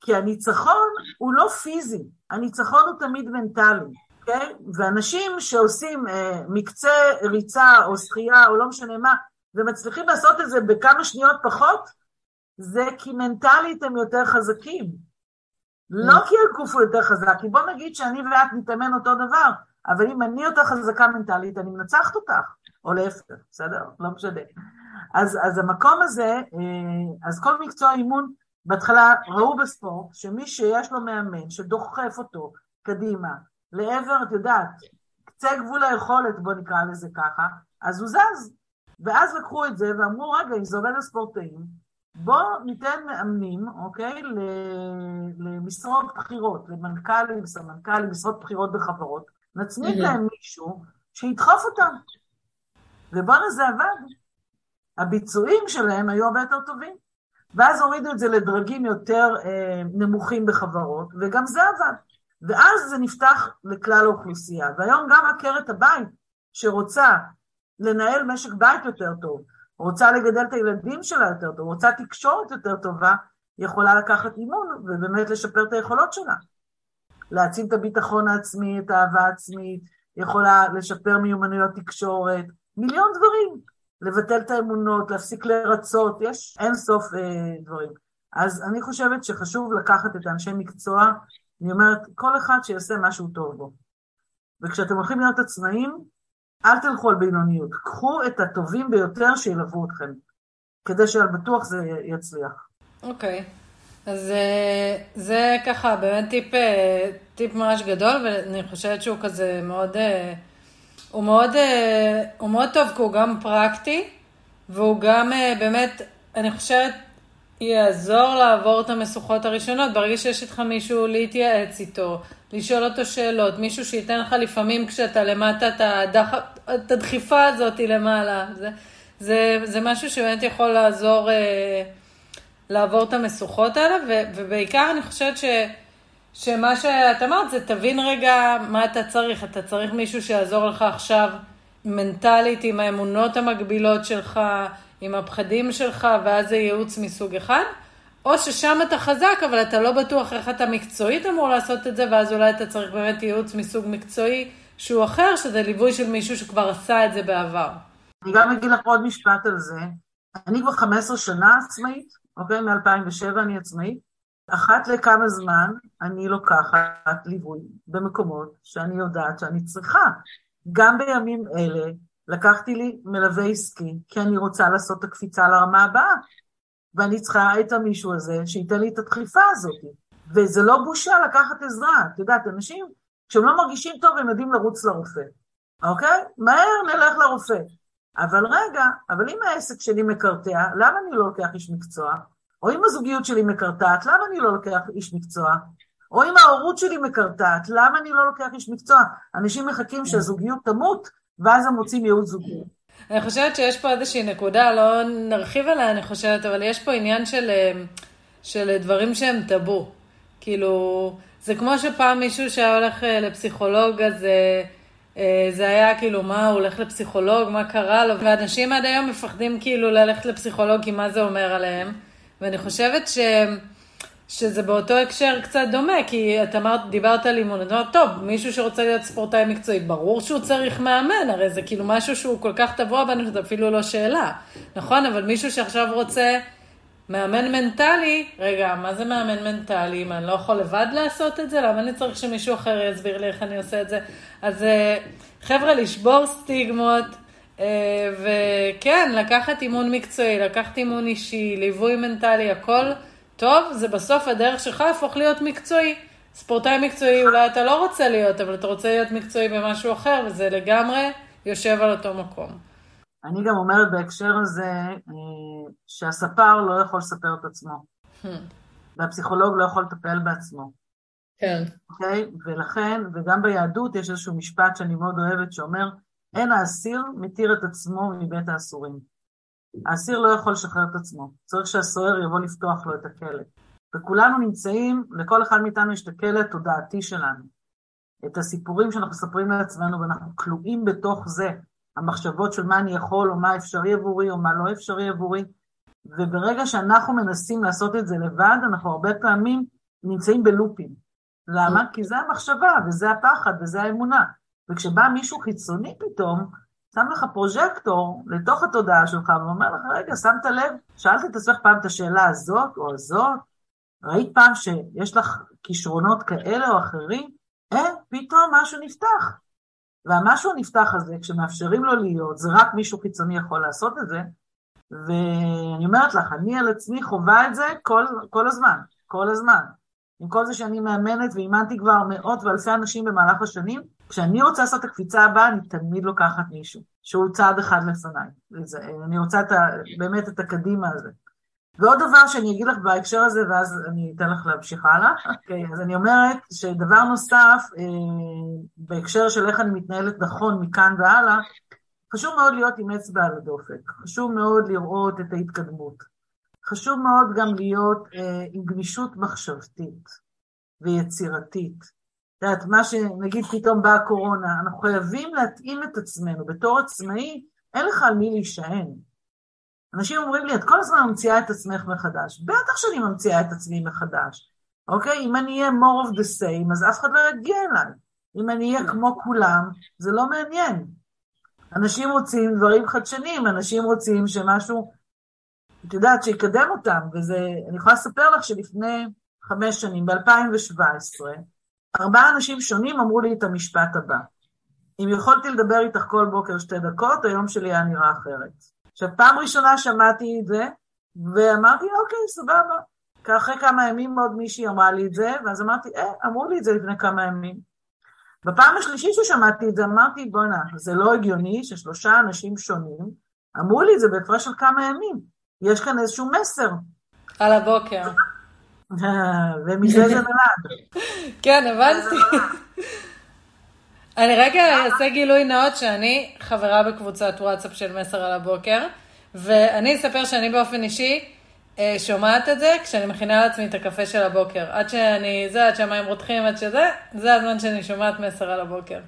כי הניצחון הוא לא פיזי, הניצחון הוא תמיד מנטלי, אוקיי? ואנשים שעושים אה, מקצה ריצה או שחייה או לא משנה מה, ומצליחים לעשות את זה בכמה שניות פחות, זה כי מנטלית הם יותר חזקים. לא כי הגוף הוא יותר חזק, כי בוא נגיד שאני ואת נתאמן אותו דבר, אבל אם אני יותר חזקה מנטלית, אני מנצחת אותך, או להפך, בסדר? לא משנה. אז, אז המקום הזה, אה, אז כל מקצוע אימון, בהתחלה ראו בספורט שמי שיש לו מאמן שדוחף אותו קדימה, לעבר, את יודעת, קצה גבול היכולת, בוא נקרא לזה ככה, אז הוא זז. ואז לקחו את זה ואמרו, רגע, אם זה עובד לספורטאים, בואו ניתן מאמנים, אוקיי, למשרות בכירות, למנכ"לים, סמנכ"לים, משרות בכירות בחברות, נצמיד להם מישהו שידחוף אותם. ובואנה זה עבד. הביצועים שלהם היו הרבה יותר טובים. ואז הורידו את זה לדרגים יותר אה, נמוכים בחברות, וגם זה עבד. ואז זה נפתח לכלל האוכלוסייה. והיום גם עקרת הבית שרוצה לנהל משק בית יותר טוב, רוצה לגדל את הילדים שלה יותר טוב, רוצה תקשורת יותר טובה, יכולה לקחת אימון ובאמת לשפר את היכולות שלה. להעצים את הביטחון העצמי, את האהבה העצמית, יכולה לשפר מיומנויות תקשורת, מיליון דברים. לבטל את האמונות, להפסיק לרצות, יש אין סוף אה, דברים. אז אני חושבת שחשוב לקחת את האנשי מקצוע, אני אומרת, כל אחד שיעשה משהו טוב בו. וכשאתם הולכים להיות עצמאים, אל תלכו על בינוניות, קחו את הטובים ביותר שילוו אתכם, כדי שעל בטוח זה יצליח. אוקיי, okay. אז אה, זה ככה באמת טיפ, אה, טיפ ממש גדול, ואני חושבת שהוא כזה מאוד, אה, הוא מאוד, הוא מאוד טוב, כי הוא גם פרקטי, והוא גם באמת, אני חושבת, יעזור לעבור את המשוכות הראשונות. ברגע שיש איתך מישהו להתייעץ איתו, לשאול אותו שאלות, מישהו שייתן לך לפעמים כשאתה למטה את, הדח... את הדחיפה הזאת למעלה. זה, זה, זה משהו שבאמת יכול לעזור אה, לעבור את המשוכות האלה, ו, ובעיקר אני חושבת ש, שמה שאת אמרת זה תבין רגע מה אתה צריך. אתה צריך מישהו שיעזור לך עכשיו מנטלית עם האמונות המקבילות שלך, עם הפחדים שלך, ואז זה ייעוץ מסוג אחד. או ששם אתה חזק, אבל אתה לא בטוח איך אתה מקצועית אמור לעשות את זה, ואז אולי אתה צריך באמת ייעוץ מסוג מקצועי שהוא אחר, שזה ליווי של מישהו שכבר עשה את זה בעבר. אני גם אגיד לך עוד משפט על זה. אני כבר 15 שנה עצמאית, אוקיי? מ-2007 אני עצמאית. אחת לכמה זמן אני לוקחת ליווי במקומות שאני יודעת שאני צריכה. גם בימים אלה לקחתי לי מלווה עסקי, כי אני רוצה לעשות את הקפיצה לרמה הבאה. ואני צריכה את המישהו הזה שייתן לי את הדחיפה הזאת. וזה לא בושה לקחת עזרה. את יודעת, אנשים, כשהם לא מרגישים טוב, הם יודעים לרוץ לרופא, אוקיי? מהר נלך לרופא. אבל רגע, אבל אם העסק שלי מקרטע, למה אני לא לוקח איש מקצוע? או אם הזוגיות שלי מקרטעת, למה אני לא לוקח איש מקצוע? או אם ההורות שלי מקרטעת, למה אני לא לוקח איש מקצוע? אנשים מחכים שהזוגיות תמות, ואז הם מוצאים ייעוץ זוגיות. אני חושבת שיש פה איזושהי נקודה, לא נרחיב עליה, אני חושבת, אבל יש פה עניין של, אה, של דברים שהם טאבו. כאילו, זה כמו שפעם מישהו שהיה הולך אה, לפסיכולוג, אז אה, זה היה כאילו, מה, הוא הולך לפסיכולוג, מה קרה לו? ואנשים עד היום מפחדים כאילו ללכת לפסיכולוג, כי מה זה אומר עליהם? ואני חושבת ש... שזה באותו הקשר קצת דומה, כי את אמרת, דיברת על אימון, את אמרת, טוב, מישהו שרוצה להיות ספורטאי מקצועי, ברור שהוא צריך מאמן, הרי זה כאילו משהו שהוא כל כך טבוע בנו, שזה אפילו לא שאלה, נכון? אבל מישהו שעכשיו רוצה מאמן מנטלי, רגע, מה זה מאמן מנטלי? מה, אני לא יכול לבד לעשות את זה? למה אני צריך שמישהו אחר יסביר לי איך אני עושה את זה? אז אה, חבר'ה, לשבור סטיגמות, אה, וכן, לקחת אימון מקצועי, לקחת אימון אישי, ליווי מנטלי, הכל טוב, זה בסוף הדרך שלך להפוך להיות מקצועי. ספורטאי מקצועי אולי אתה לא רוצה להיות, אבל אתה רוצה להיות מקצועי במשהו אחר, וזה לגמרי יושב על אותו מקום. אני גם אומרת בהקשר הזה, אה, שהספר לא יכול לספר את עצמו. Hmm. והפסיכולוג לא יכול לטפל בעצמו. כן. אוקיי? Okay? ולכן, וגם ביהדות יש איזשהו משפט שאני מאוד אוהבת, שאומר, אין האסיר מתיר את עצמו מבית האסורים. האסיר לא יכול לשחרר את עצמו, צריך שהסוהר יבוא לפתוח לו את הכלא. וכולנו נמצאים, לכל אחד מאיתנו יש את הכלא התודעתי שלנו. את הסיפורים שאנחנו מספרים לעצמנו ואנחנו כלואים בתוך זה, המחשבות של מה אני יכול או מה אפשרי עבורי או מה לא אפשרי עבורי. וברגע שאנחנו מנסים לעשות את זה לבד, אנחנו הרבה פעמים נמצאים בלופים. למה? כי זה המחשבה וזה הפחד וזה האמונה. וכשבא מישהו חיצוני פתאום, שם לך פרוז'קטור לתוך התודעה שלך ואומר לך, רגע, שמת לב? שאלת את עצמך פעם את השאלה הזאת או הזאת? ראית פעם שיש לך כישרונות כאלה או אחרים? אה, פתאום משהו נפתח. והמשהו הנפתח הזה, כשמאפשרים לו להיות, זה רק מישהו חיצוני יכול לעשות את זה, ואני אומרת לך, אני על עצמי חווה את זה כל, כל הזמן, כל הזמן. עם כל זה שאני מאמנת ואימנתי כבר מאות ואלפי אנשים במהלך השנים, כשאני רוצה לעשות את הקפיצה הבאה, אני תמיד לוקחת מישהו, שהוא צעד אחד לפניי. אני רוצה את ה, באמת את הקדימה הזה. ועוד דבר שאני אגיד לך בהקשר הזה, ואז אני אתן לך להמשיך הלאה. Okay, אוקיי, אז אני אומרת שדבר נוסף, אה, בהקשר של איך אני מתנהלת נכון מכאן והלאה, חשוב מאוד להיות עם אצבע על הדופק, חשוב מאוד לראות את ההתקדמות. חשוב מאוד גם להיות אה, עם גמישות מחשבתית ויצירתית. את יודעת, מה שנגיד פתאום באה הקורונה, אנחנו חייבים להתאים את עצמנו. בתור עצמאי, אין לך על מי להישען. אנשים אומרים לי, את כל הזמן ממציאה את עצמך מחדש. בטח שאני ממציאה את עצמי מחדש, אוקיי? אם אני אהיה more of the same, אז אף אחד לא יגיע אליי. אם אני אהיה כמו כולם, זה לא מעניין. אנשים רוצים דברים חדשניים, אנשים רוצים שמשהו, את יודעת, שיקדם אותם, וזה, אני יכולה לספר לך שלפני חמש שנים, ב-2017, ארבעה אנשים שונים אמרו לי את המשפט הבא: אם יכולתי לדבר איתך כל בוקר שתי דקות, היום שלי היה נראה אחרת. עכשיו, פעם ראשונה שמעתי את זה, ואמרתי, אוקיי, סבבה. אחרי כמה ימים עוד מישהי אמרה לי את זה, ואז אמרתי, אה, אמרו לי את זה לפני כמה ימים. בפעם השלישית ששמעתי את זה, אמרתי, בואנה, זה לא הגיוני ששלושה אנשים שונים אמרו לי את זה בהפרש של כמה ימים. יש כאן איזשהו מסר. על הבוקר. ומזה זה נולד. כן, הבנתי. אני רגע אעשה גילוי נאות שאני חברה בקבוצת וואטסאפ של מסר על הבוקר, ואני אספר שאני באופן אישי אה, שומעת את זה כשאני מכינה לעצמי את הקפה של הבוקר. עד שאני, זה, עד שהמים רותחים, עד שזה, זה הזמן שאני שומעת מסר על הבוקר.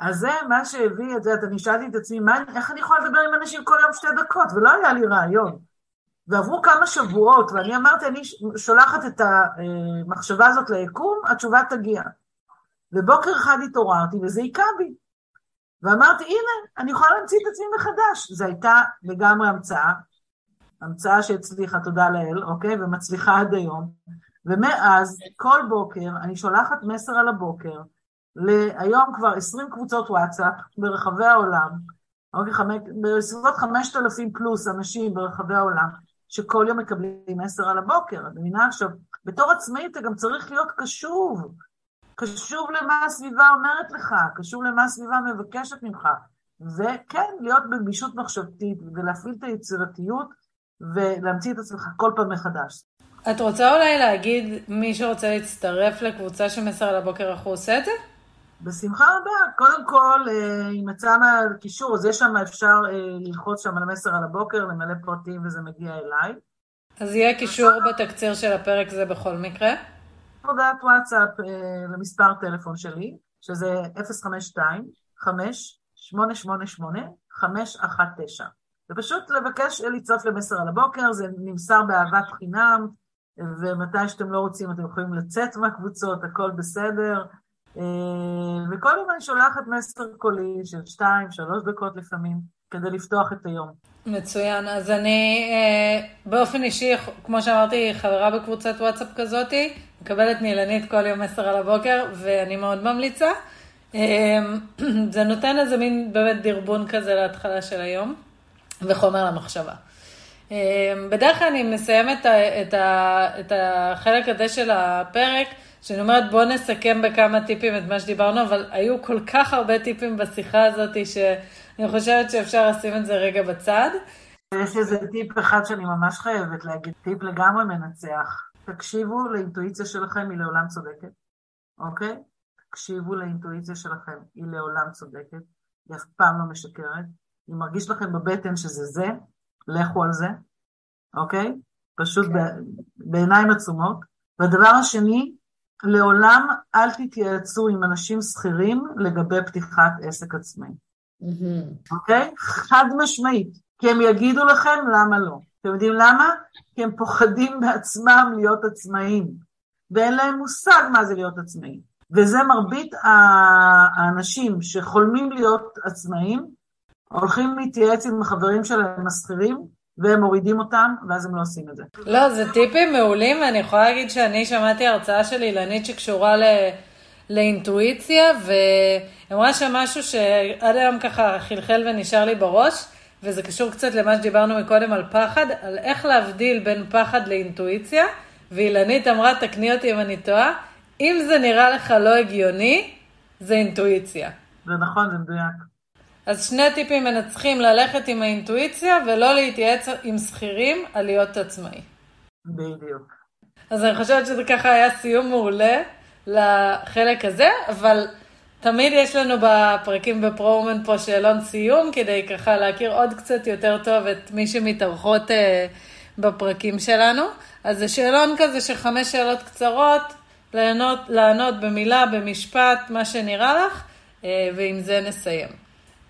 אז זה מה שהביא את זה, אני שאלתי את עצמי, מה, איך אני יכולה לדבר עם אנשים כל יום שתי דקות? ולא היה לי רעיון. ועברו כמה שבועות, ואני אמרתי, אני שולחת את המחשבה הזאת ליקום, התשובה תגיע. ובוקר אחד התעוררתי וזה היכה בי. ואמרתי, הנה, אני יכולה להמציא את עצמי מחדש. זו הייתה לגמרי המצאה, המצאה שהצליחה, תודה לאל, אוקיי? ומצליחה עד היום. ומאז, כל בוקר, אני שולחת מסר על הבוקר, להיום כבר 20 קבוצות וואטסאפ ברחבי העולם, אוקיי, בסביבות 5,000 פלוס אנשים ברחבי העולם, שכל יום מקבלים מסר על הבוקר. אני מבינה עכשיו, בתור עצמאי אתה גם צריך להיות קשוב. קשוב למה הסביבה אומרת לך, קשוב למה הסביבה מבקשת ממך. וכן, להיות בגמישות מחשבתית ולהפעיל את היצירתיות ולהמציא את עצמך כל פעם מחדש. את רוצה אולי להגיד, מי שרוצה להצטרף לקבוצה של מסר על הבוקר, איך הוא עושה את זה? בשמחה רבה. קודם כל, אה, אם מצא קישור, אז יש שם, אפשר אה, ללחוץ שם על מסר על הבוקר, למלא פרטים וזה מגיע אליי. אז יהיה קישור בתקציר של הפרק זה בכל מקרה? הודעת וואטסאפ אה, למספר טלפון שלי, שזה 052-5-888-519. ופשוט לבקש להצטרף למסר על הבוקר, זה נמסר באהבת חינם, ומתי שאתם לא רוצים אתם יכולים לצאת מהקבוצות, הכל בסדר. וכל יום אני שולחת מסר קולי של שתיים, שלוש דקות לפעמים, כדי לפתוח את היום. מצוין. אז אני באופן אישי, כמו שאמרתי, חברה בקבוצת וואטסאפ כזאתי, מקבלת מאילנית כל יום מסר על הבוקר, ואני מאוד ממליצה. זה נותן איזה מין באמת דרבון כזה להתחלה של היום, וחומר למחשבה. בדרך כלל אני מסיימת את, את החלק הזה של הפרק, שאני אומרת בואו נסכם בכמה טיפים את מה שדיברנו, אבל היו כל כך הרבה טיפים בשיחה הזאת, שאני חושבת שאפשר לשים את זה רגע בצד. יש איזה טיפ אחד שאני ממש חייבת להגיד, טיפ לגמרי מנצח. תקשיבו לאינטואיציה שלכם, היא לעולם צודקת, אוקיי? תקשיבו לאינטואיציה שלכם, היא לעולם צודקת, היא אף פעם לא משקרת. אם מרגיש לכם בבטן שזה זה, לכו על זה, אוקיי? פשוט. כן. בעיניים עצומות. והדבר השני, לעולם אל תתייעצו עם אנשים שכירים לגבי פתיחת עסק עצמאי. אוקיי? חד משמעית. כי הם יגידו לכם למה לא. אתם יודעים למה? כי הם פוחדים בעצמם להיות עצמאים, ואין להם מושג מה זה להיות עצמאים. וזה מרבית האנשים שחולמים להיות עצמאים, הולכים להתייעץ עם החברים שלהם השכירים, והם מורידים אותם, ואז הם לא עושים את זה. לא, זה טיפים מעולים, ואני יכולה להגיד שאני שמעתי הרצאה של אילנית שקשורה ל... לאינטואיציה, והיא אמרה שם משהו שעד היום ככה חלחל ונשאר לי בראש, וזה קשור קצת למה שדיברנו מקודם על פחד, על איך להבדיל בין פחד לאינטואיציה, ואילנית אמרה, תקני אותי אם אני טועה, אם זה נראה לך לא הגיוני, זה אינטואיציה. זה נכון, זה מדויק. אז שני טיפים מנצחים ללכת עם האינטואיציה ולא להתייעץ עם שכירים על להיות עצמאי. בדיוק. אז אני חושבת שזה ככה היה סיום מעולה לחלק הזה, אבל תמיד יש לנו בפרקים בפרו-אומן פה שאלון סיום, כדי ככה להכיר עוד קצת יותר טוב את מי שמתארחות אה, בפרקים שלנו. אז זה שאלון כזה של חמש שאלות קצרות, לענות, לענות במילה, במשפט, מה שנראה לך, אה, ועם זה נסיים.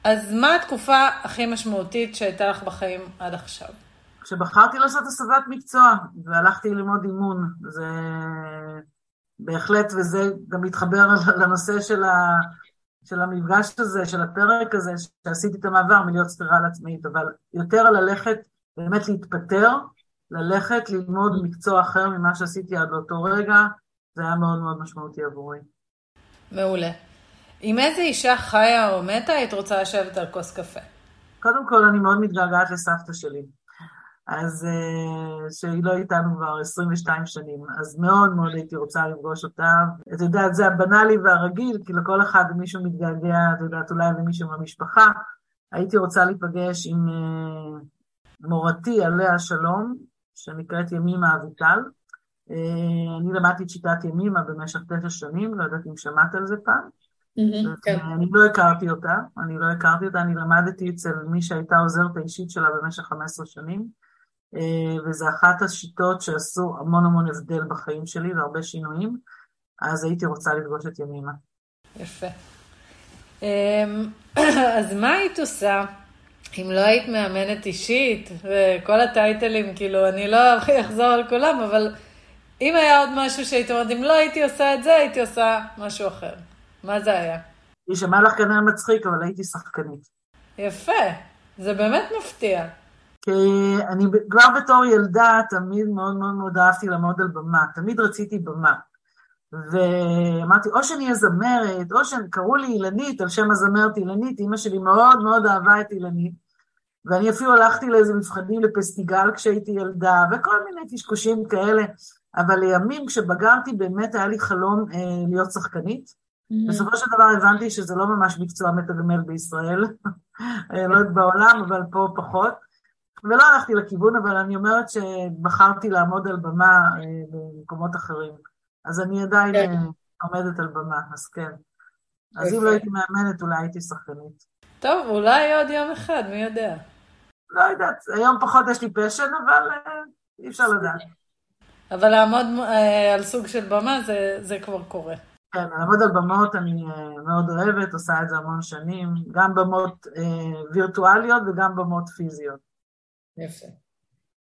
אז מה התקופה הכי משמעותית שהייתה לך בחיים עד עכשיו? כשבחרתי לעשות הסבת מקצוע והלכתי ללמוד אימון, זה בהחלט, וזה גם מתחבר לנושא של, ה, של המפגש הזה, של הפרק הזה, שעשיתי את המעבר מלהיות ספירה על עצמאית, אבל יותר ללכת, באמת להתפטר, ללכת ללמוד מקצוע אחר ממה שעשיתי עד לאותו רגע, זה היה מאוד מאוד משמעותי עבורי. מעולה. עם איזה אישה חיה או מתה היית רוצה לשבת על כוס קפה? קודם כל, אני מאוד מתגעגעת לסבתא שלי. אז אה, שהיא לא איתנו כבר 22 שנים, אז מאוד מאוד הייתי רוצה לפגוש אותה. את יודעת, זה הבנאלי והרגיל, כי לכל אחד מישהו מתגעגע, את יודעת, אולי למישהו מהמשפחה. הייתי רוצה להיפגש עם אה, מורתי עליה השלום, שנקראת ימימה אביטל. אה, אני למדתי את שיטת ימימה במשך תשע שנים, לא יודעת אם שמעת על זה פעם. כן. אני לא הכרתי אותה, אני לא הכרתי אותה, אני למדתי אצל מי שהייתה עוזרת האישית שלה במשך 15 שנים, וזו אחת השיטות שעשו המון המון הבדל בחיים שלי והרבה שינויים, אז הייתי רוצה לפגוש את ימימה. יפה. אמ, אז מה היית עושה אם לא היית מאמנת אישית, וכל הטייטלים, כאילו, אני לא אחזור על כולם, אבל אם היה עוד משהו שהיית אומרת, אם לא הייתי עושה את זה, הייתי עושה משהו אחר. מה זה היה? יישמע לך כנראה מצחיק, אבל הייתי שחקנית. יפה, זה באמת מפתיע. כי אני כבר בתור ילדה תמיד מאוד מאוד מאוד אהבתי לעמוד על במה, תמיד רציתי במה. ואמרתי, או שאני אהיה זמרת, או שקראו לי אילנית, על שם הזמרת אילנית, אימא שלי מאוד מאוד אהבה את אילנית. ואני אפילו הלכתי לאיזה מבחנים לפסטיגל כשהייתי ילדה, וכל מיני קשקושים כאלה. אבל לימים, כשבגרתי, באמת היה לי חלום אה, להיות שחקנית. Mm-hmm. בסופו של דבר הבנתי שזה לא ממש מקצוע מתגמל בישראל, אה, לא יודעת בעולם, אבל פה פחות. ולא הלכתי לכיוון, אבל אני אומרת שבחרתי לעמוד על במה אה, במקומות אחרים. אז אני עדיין כן. אה, עומדת על במה, אז כן. אז אם לא הייתי מאמנת, אולי הייתי שחקנית. טוב, אולי עוד יום אחד, מי יודע. לא יודעת, היום פחות יש לי פשן, אבל אי אפשר לדעת. אבל לעמוד על סוג של במה זה, זה כבר קורה. כן, לעמוד על במות אני אה, מאוד אוהבת, עושה את זה המון שנים, גם במות אה, וירטואליות וגם במות פיזיות. יפה.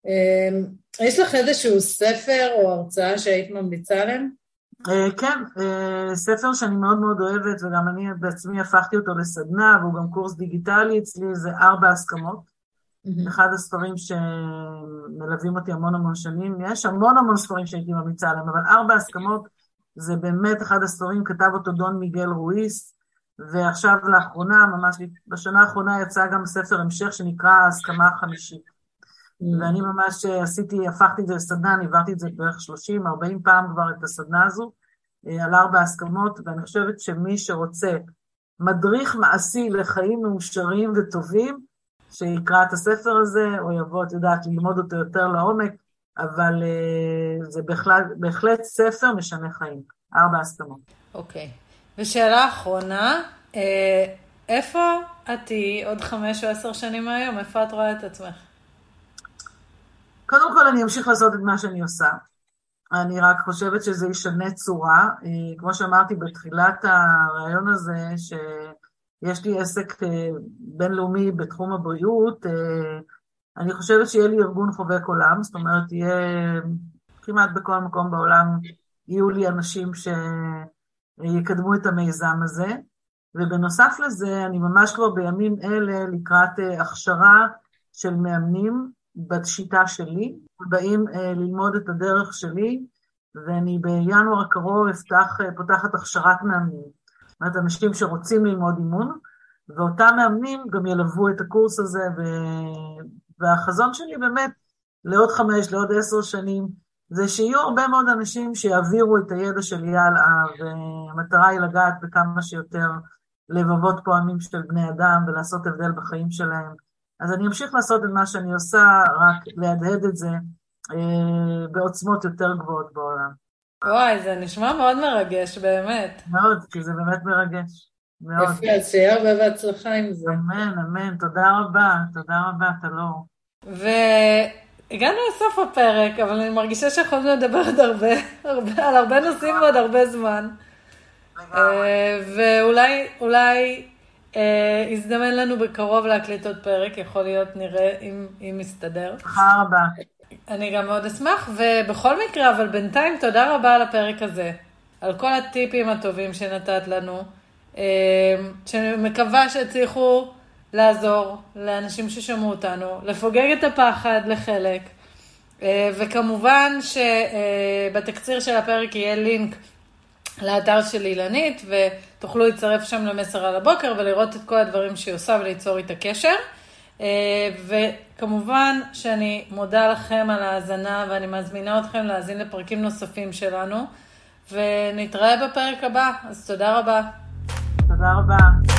אמ, יש לך איזשהו ספר או הרצאה שהיית ממליצה עליהם? אה, כן, אה, ספר שאני מאוד מאוד אוהבת, וגם אני בעצמי הפכתי אותו לסדנה, והוא גם קורס דיגיטלי אצלי, זה ארבע הסכמות. Mm-hmm. אחד הספרים שמלווים אותי המון המון שנים. יש המון המון ספרים שהייתי ממליצה עליהם, אבל ארבע הסכמות זה באמת אחד הספרים, כתב אותו דון מיגל רואיס, ועכשיו לאחרונה, ממש בשנה האחרונה יצא גם ספר המשך שנקרא ההסכמה החמישית. ואני ממש עשיתי, הפכתי את זה לסדנה, אני העברתי את זה בערך 30-40 פעם כבר את הסדנה הזו, אה, על ארבע הסכמות, ואני חושבת שמי שרוצה מדריך מעשי לחיים מאושרים וטובים, שיקרא את הספר הזה, או יבוא, את יודעת, ללמוד אותו יותר לעומק, אבל uh, זה בהחלט, בהחלט ספר משנה חיים. ארבע הסכמות. אוקיי. Okay. ושאלה אחרונה, אה, איפה את תהיי עוד חמש או עשר שנים מהיום? איפה את רואה את עצמך? קודם כל אני אמשיך לעשות את מה שאני עושה. אני רק חושבת שזה ישנה צורה. אה, כמו שאמרתי בתחילת הרעיון הזה, שיש לי עסק אה, בינלאומי בתחום הבריאות, אני חושבת שיהיה לי ארגון חובק עולם, זאת אומרת, יהיה כמעט בכל מקום בעולם יהיו לי אנשים שיקדמו את המיזם הזה. ובנוסף לזה, אני ממש כבר בימים אלה לקראת אה, הכשרה של מאמנים בשיטה שלי, באים אה, ללמוד את הדרך שלי, ואני בינואר הקרוב אפתח, אה, פותחת הכשרת מאמנים. זאת אומרת, אנשים שרוצים ללמוד אימון, ואותם מאמנים גם ילוו את הקורס הזה, ו... והחזון שלי באמת לעוד חמש, לעוד עשר שנים, זה שיהיו הרבה מאוד אנשים שיעבירו את הידע שלי הלאה, והמטרה היא לגעת בכמה שיותר לבבות פועמים של בני אדם ולעשות הבדל בחיים שלהם. אז אני אמשיך לעשות את מה שאני עושה, רק להדהד את זה אה, בעוצמות יותר גבוהות בעולם. וואי, זה נשמע מאוד מרגש, באמת. מאוד, כי זה באמת מרגש. מאוד. יפה, אז שיהיה הרבה בהצלחה עם זה. אמן, אמן, תודה רבה, תודה רבה, טלור. והגענו לסוף הפרק, אבל אני מרגישה שיכולנו לדבר עוד הרבה, הרבה, על הרבה נושאים ועוד הרבה זמן. אה, ואולי, אולי אה, יזדמן לנו בקרוב להקליט עוד פרק, יכול להיות, נראה אם, אם מסתדר. תודה רבה. אני גם מאוד אשמח, ובכל מקרה, אבל בינתיים תודה רבה על הפרק הזה, על כל הטיפים הטובים שנתת לנו, אה, שאני מקווה שהצליחו לעזור לאנשים ששמעו אותנו, לפוגג את הפחד לחלק, וכמובן שבתקציר של הפרק יהיה לינק לאתר של אילנית, ותוכלו להצטרף שם למסר על הבוקר ולראות את כל הדברים שהיא עושה וליצור איתה קשר. אה, וכמובן שאני מודה לכם על ההאזנה ואני מזמינה אתכם להאזין לפרקים נוספים שלנו, ונתראה בפרק הבא, אז תודה רבה. תודה רבה.